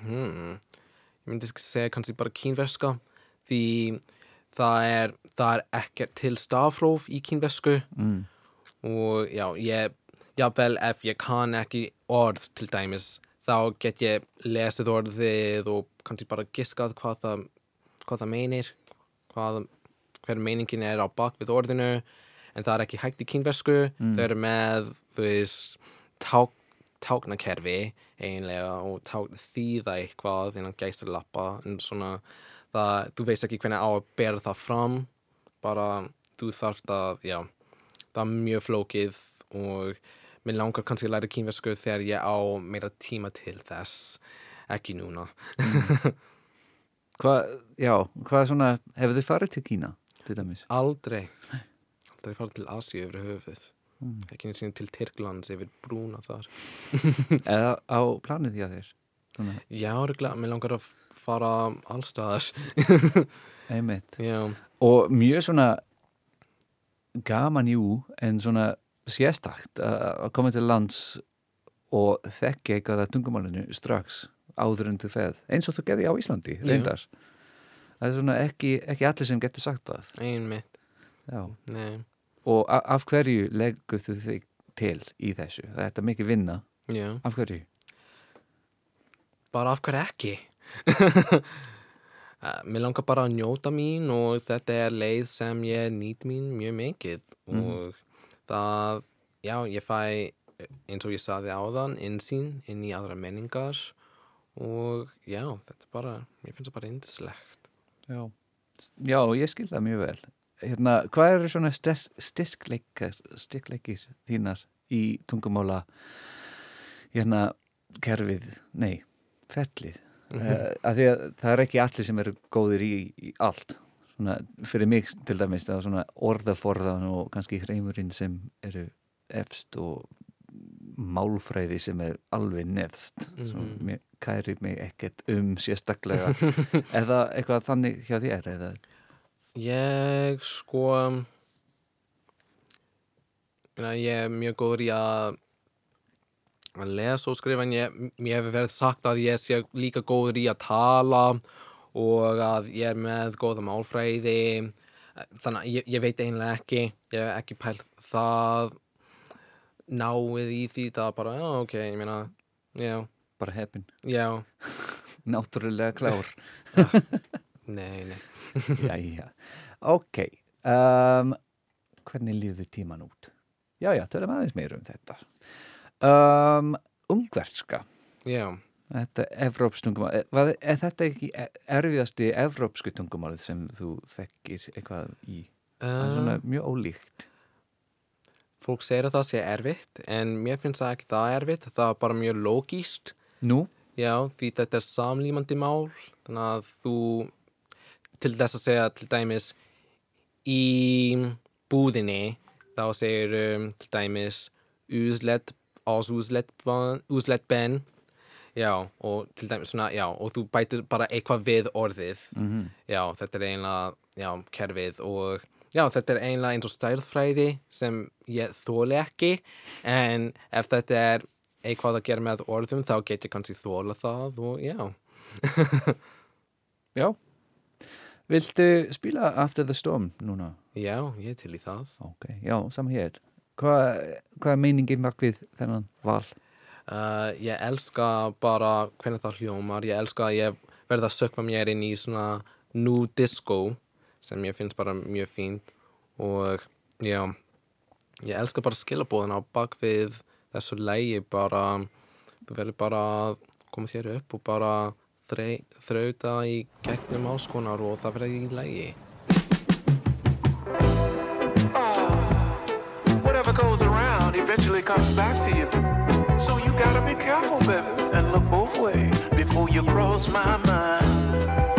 Ég myndi segja kannski bara kínverska því það er, það er ekkert til stafróf í kínversku Mm. Og já, ég, jável ef ég kann ekki orð til dæmis þá get ég lesið orðið og kannski bara giskað hvað það, hvað það meinir, hvað, hver meiningin er á bak við orðinu. En það er ekki hægt í kínversku. Mm. þau eru með, þú veist ták, táknakerfi eiginlega og ták, þýða eitthvað innan gæsir lappa en svona það, þú veist ekki hvernig á að bera það fram. Bara þú þarft að, já það er mjög flókið og mér langar kannski að læra kínversku þegar ég á meira tíma til þess. Ekki núna. Hvað, já, hvað svona, hefur þau farið til Kína, til dæmis? aldrei. Aldrei fara til Asíu yfir höfuð. Mm. ekki eins og til Tyrklands yfir brúna þar. Eða á planið því að þeir? Svona, já, regla, mér langar að fara allstaðar einmitt. já, Og mjög svona gaman jú, en svona sérstakt að koma til lands og þekki eitthvað að tungumálinu strax áður en þú feð. Eins og þú gerði á Íslandi, reyndar. Það er svona ekki, ekki allir sem getur sagt það. einmitt Og af hverju leggur þú þig til í þessu? Þetta er mikið vinna. já, Af hverju? bara af hverju ekki Mér langar bara að njóta mín og þetta er leið sem ég nýt mín mjög mikið og það, já, ég fæ eins og ég saði áðan insýn inn í aðra menningar og já, þetta er bara, mér finnst það bara indislegt. Já. Já, ég skil það mjög vel. Hérna, hvað eru svona styr, styrkleikar, styrkleikir þínar í tungumála hérna kerfið, nei, fellið? Mm að því að það er ekki allir sem eru góðir í, í allt. Svona, fyrir mig til dæmis orðaforðan og kannski hreimurinn sem eru efst og málfræði sem er alveg neðst sem Mhm. mér kæri mig ekkert um sérstaklega eða eitthvað þannig hjá þér eða Ég sko ég er mjög góður í að að lesa og skrifa en ég, mér hefur verið sagt að ég sé líka góður í að tala og að ég er með góða málfræði þannig að ég, ég veit einlega ekki ég hef ekki pælt það náið í því það bara, já ok, ég meina já, Bara heppin, já, náttúrulega klár. nei, nei Jæja, ok. Um, hvernig líður tíman út? Já, já, tölum aðeins meira um þetta. Um, ungverska, já, þetta evrópsk tungumál, er, hvað- er þetta ekki erfiðasti evrópsku tungumálið sem þú þekkir eitthvað í? Það er svona uh, mjög ólíkt. fólk segir að það sé erfitt en mér finnst það ekki það erfitt það er bara mjög logíst Nú? Já, því þetta er samlímandi mál þannig að þú til þess að segja til dæmis í búðinni þá segir um, til dæmis úslet, ás úslet, úslet ben já, og til dæmis svona, já, og þú bætir bara eitthvað við orðið Mm já, þetta er eiginlega, já, kerfið og já, þetta er eiginlega eins og stærðfræði sem ég þóli ekki en ef þetta er eitthvað að gera með orðum þá get ég kannski þóla það og já Já. Viltu spila After the Storm núna? já, ég til í það Ok, já, saman hér. Hvað hva er meiningin bak við þennan val? uh, ég elska bara hvernig það hljómar. Ég elska að ég verða að sökva mér inn í svona new disco sem ég finnst bara mjög fínt. Og já ég elska bara skilabóðin á bak við þessu lægi bara. Þú verður bara að koma þér upp og bara þrauta í gegnum áskonar og það verður í lægi around eventually comes back to you. So you gotta be careful, baby, and look both ways before you cross my mind.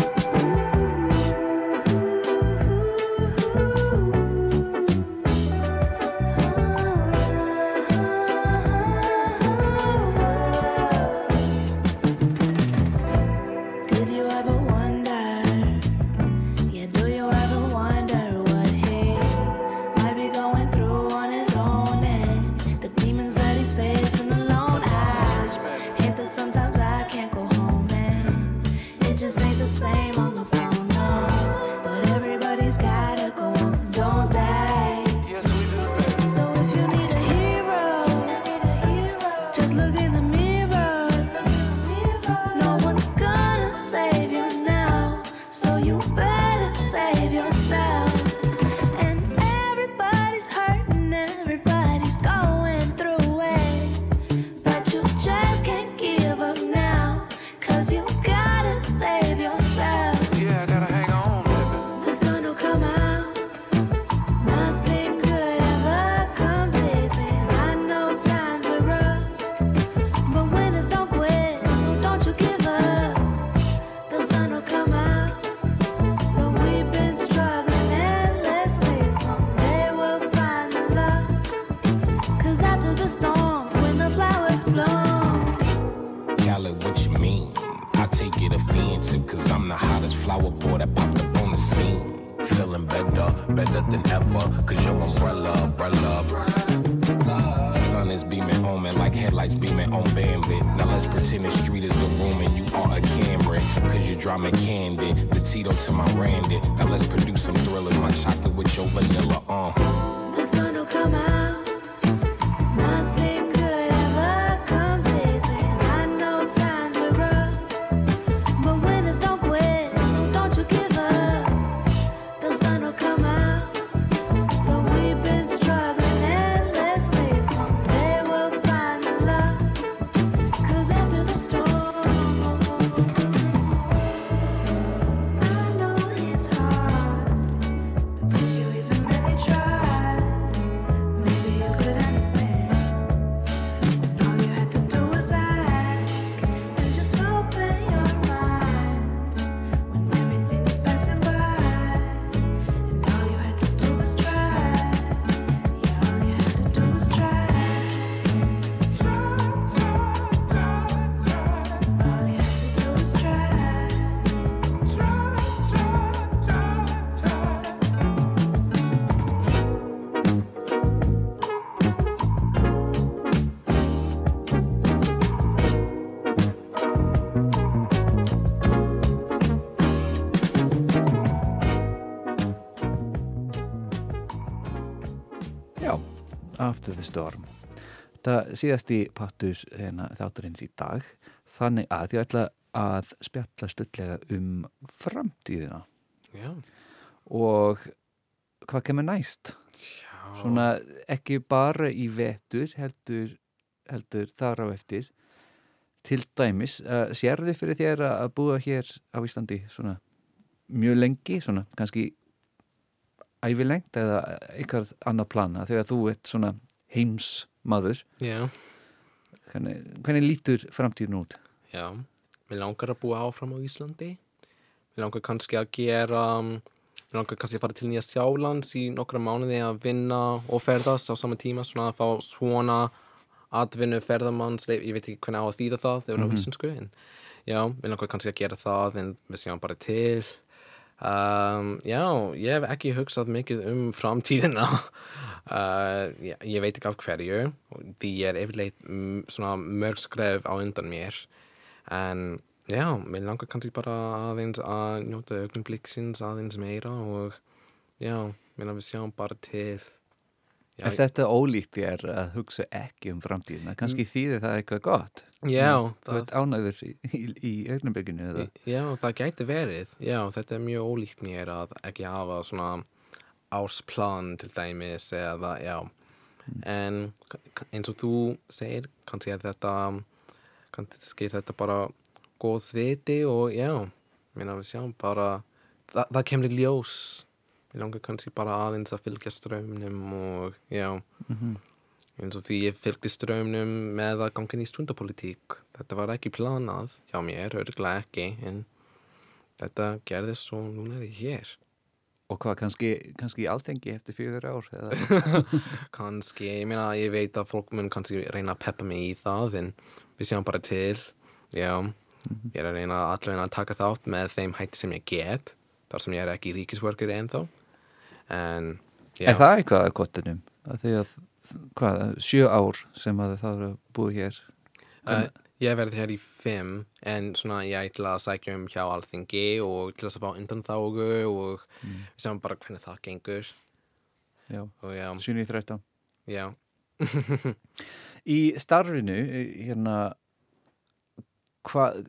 After the Storm. Það síðast í pattur hérna, þátturins í dag. Þannig að ég ætla að spjalla stullega um framtíðina Já. og hvað kemur næst. Já. Svona ekki bara í vetur heldur, heldur þar á eftir. Til dæmis, uh, sérðu fyrir þér að búa hér á Íslandi svona mjög lengi, svona kannski ævilengt eða eitthvað annað plana þegar þú ert svona heimsmaður Já. hvernig, hvernig lítur framtíðin út? Já. Mér langar að búa áfram á Íslandi. Mér langar kannski að gera, mér langar kannski að fara til Nýja Sjálands í nokkra mánuði að vinna og ferðast á sama tíma, svona að fá svona atvinnu ferðamanns, ég veit ekki hvernig á að þýða það, þegar mm Mhm. á íslensku, en já, mér langar kannski að gera það, en við séum bara til. Um, já, ég hef ekki hugsað mikið um framtíðina. Uh, ég, ég veit ekki af hverju, því ég er yfirleitt svona mörg skref á undan mér. En já, mér langar kannski bara aðeins að njóta augnumbliksins aðeins meira og já, mér langar við sjáum bara til. Já, Er þetta ólíkt þér að hugsa ekki um framtíðina? Kannski þýðir það eitthvað gott? Já, Þú það- ert ánæður í, í, í augnabyrginu eða? Já, það gæti verið. Já, þetta er mjög ólíkt mér að ekki hafa svona ásplan til dæmis eða, já. En k- k- eins og þú segir, kannski er þetta, kannski er þetta bara góð sviti og já, minna við sjáum bara, það, það kemur ljós. Ég langar kannski bara aðeins að fylgja strömmnum og já, Mhm. eins og því ég fylgdi strömmnum með að ganga inn í stundapolítík. Þetta var ekki planað hjá mér, örgulega ekki, en þetta gerðist svo núna er ég hér. Og hvað, kannski, kannski alþengi eftir fjögur ár? Kannski, ég meina, ég veit að fólk mun kannski reyna að peppa mig í það, en við sjáum bara til, já. Ég er að reyna allavega að taka þátt með þeim hætti sem ég get, þar sem ég er ekki ríkisverkir ennþá. En. Er það eitthvað að kottinum? Því að, hvað, sjö ár sem að það eru búið hér? Uh, ég verði hér í fimm en svona ég ætla að sækja um hjá alþingi og til þess að fá undanþágu og Mm. við sjáum bara hvernig það gengur Já, já, 7 í 13. já. Í starfinu, hérna, hvað,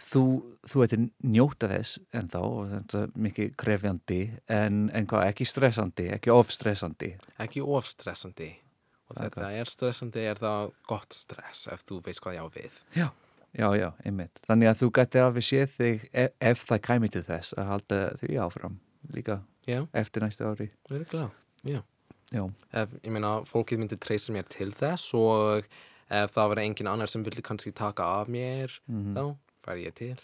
þú, þú ert njóta þess en þá, mikið krefjandi, en, en hvað, ekki stressandi, ekki ofstressandi. Ekki of stressandi. Og þegar það er stressandi er það gott stress ef þú veist hvað ég á við? Já, já, já, einmitt. Þannig að þú gæti alveg séð þig ef, ef það kæmi til þess að halda því áfram líka Já, eftir næstu ári. virkilega, já. Já, ef, ég meina, fólkið myndi treysa mér til þess og ef það var engin annar sem vildi kannski taka af mér þá fær ég til.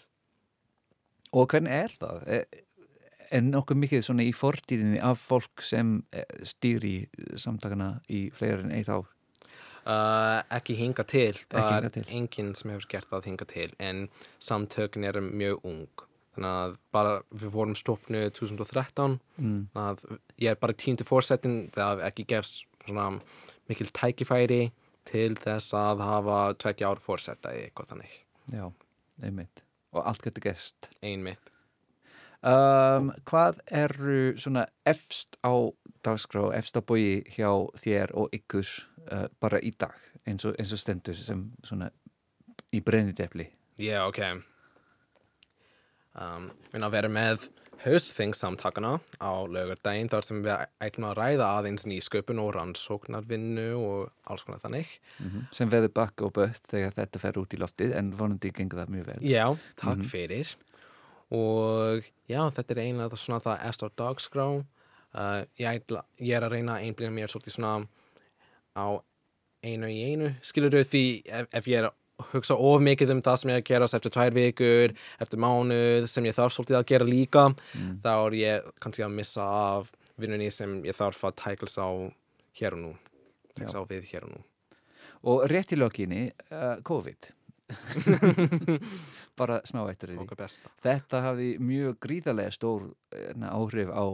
Og hvernig er það? Er, er nokkuð mikið svona í fortíðinni af fólk sem eh, stýri samtakana í fleiri en eitt ár? Uh, ekki hinga til, það er enginn sem hefur gert það hinga til en samtökin eru mjög ung. Þannig að bara við vorum stopnu 2013 Mm. að ég er bara tíndi fórsetin það ekki gefst svona mikil tækifæri til þess að hafa tvekja ár fórseta eða eitthvað þannig. Já, einmitt. Og allt getur gerst. einmitt Um, hvað eru svona efst á dagskrá, efst á bói hjá þér og ykkur uh, bara í dag eins og, eins og stendur sem svona í brennidefli? Já, ok um, Við að vera með haustþingsamtakana á laugardaginn þar sem við ætlum að ræða aðeins nýsköpun og rannsóknarvinnu og alls konar þannig. Sem veður bakk og bött þegar þetta fer út í loftið en vonandi gengur það mjög vel. Já, takk fyrir. Og já, þetta er einlega svona það eftir á dagskrá. Uh, ég, ætla, ég er að reyna að einblina mér svolítið svona á einu í einu. Skilur þau því ef, ef ég er hugsa of mikið um það sem ég er að gerast eftir tvær vikur, eftir mánuð sem ég þarf svolítið að gera líka. Þá er ég kannski að missa af vinnunni sem ég þarf að tækla á hér og nú tækla á við hér og nú. Og rétt í lokinni, uh, COVID. bara smá eftir því. okkar besta. Þetta hafði mjög gríðarlega stór eh, áhrif á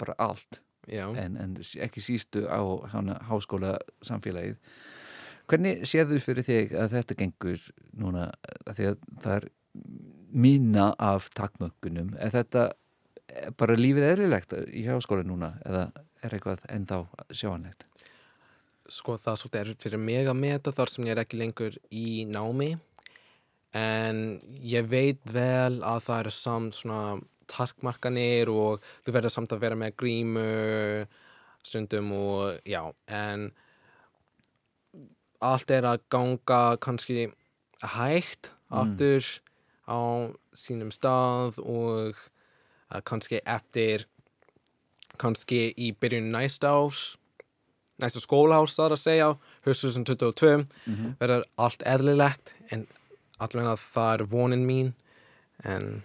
bara allt. En, en ekki sístu á hana, háskóla samfélagið. Hvernig séðu fyrir þig að þetta gengur núna, að það er mína af takmökkunum, er þetta eh, bara lífið eðlilegt í háskóla núna eða er eitthvað ennþá sjáanlegt? sko það er svolítið erfitt fyrir mig að meta þar sem ég er ekki lengur í námi en ég veit vel að það eru samt svona tarkmarkanir og þú verður samt að vera með grímu stundum og já en allt er að ganga kannski hægt aftur á sínum stað og uh, kannski eftir kannski í byrjun næsta árs næsta skólaárs þar að segja höstusum 22 verður allt eðlilegt en allavega það er vonin mín en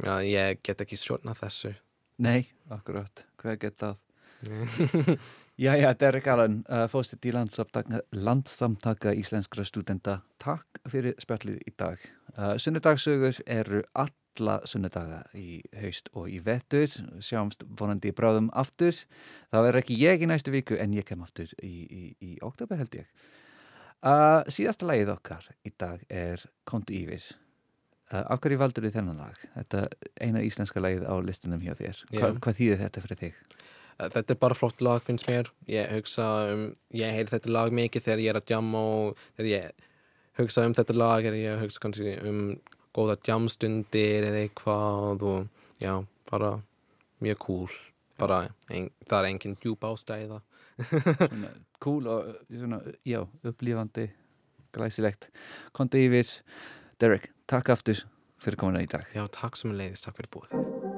meina, ég get ekki stjórna þessu. Nei, akkurat, hver get það? Jæja, Derek Allen, uh, fóstitt í landsamtaka, íslenskra stúdenta, takk fyrir spjallið í dag. Uh, sunnudagsögur eru alla sunnudaga í haust og í vettur, sjáumst vonandi bráðum aftur. Það verður ekki ég í næstu viku en ég kem aftur í, í, í oktober held ég. Uh, síðasta lagið okkar í dag er Kontu Ífir. Uh, af hverju valdur þið þennan lag? Þetta eina íslenska lagið á listunum hjá þér. Já. Hva, hvað þýðir þetta fyrir þig? Uh, Þetta er bara flott lag finnst mér. Ég hugsa um, ég heyri þetta lag mikið þegar ég er að jamma og þegar ég hugsa um þetta lag er ég að hugsa kannski um góða jamstundir eða eitthvað og já, bara mjög cool. Bara, ein, það er engin djúb ástæða cool og svona, já, upplýfandi glæsilegt. Kontu yfir. Derek, takk aftur fyrir komuna í dag. Já, takk sem leiðist, takk fyrir búið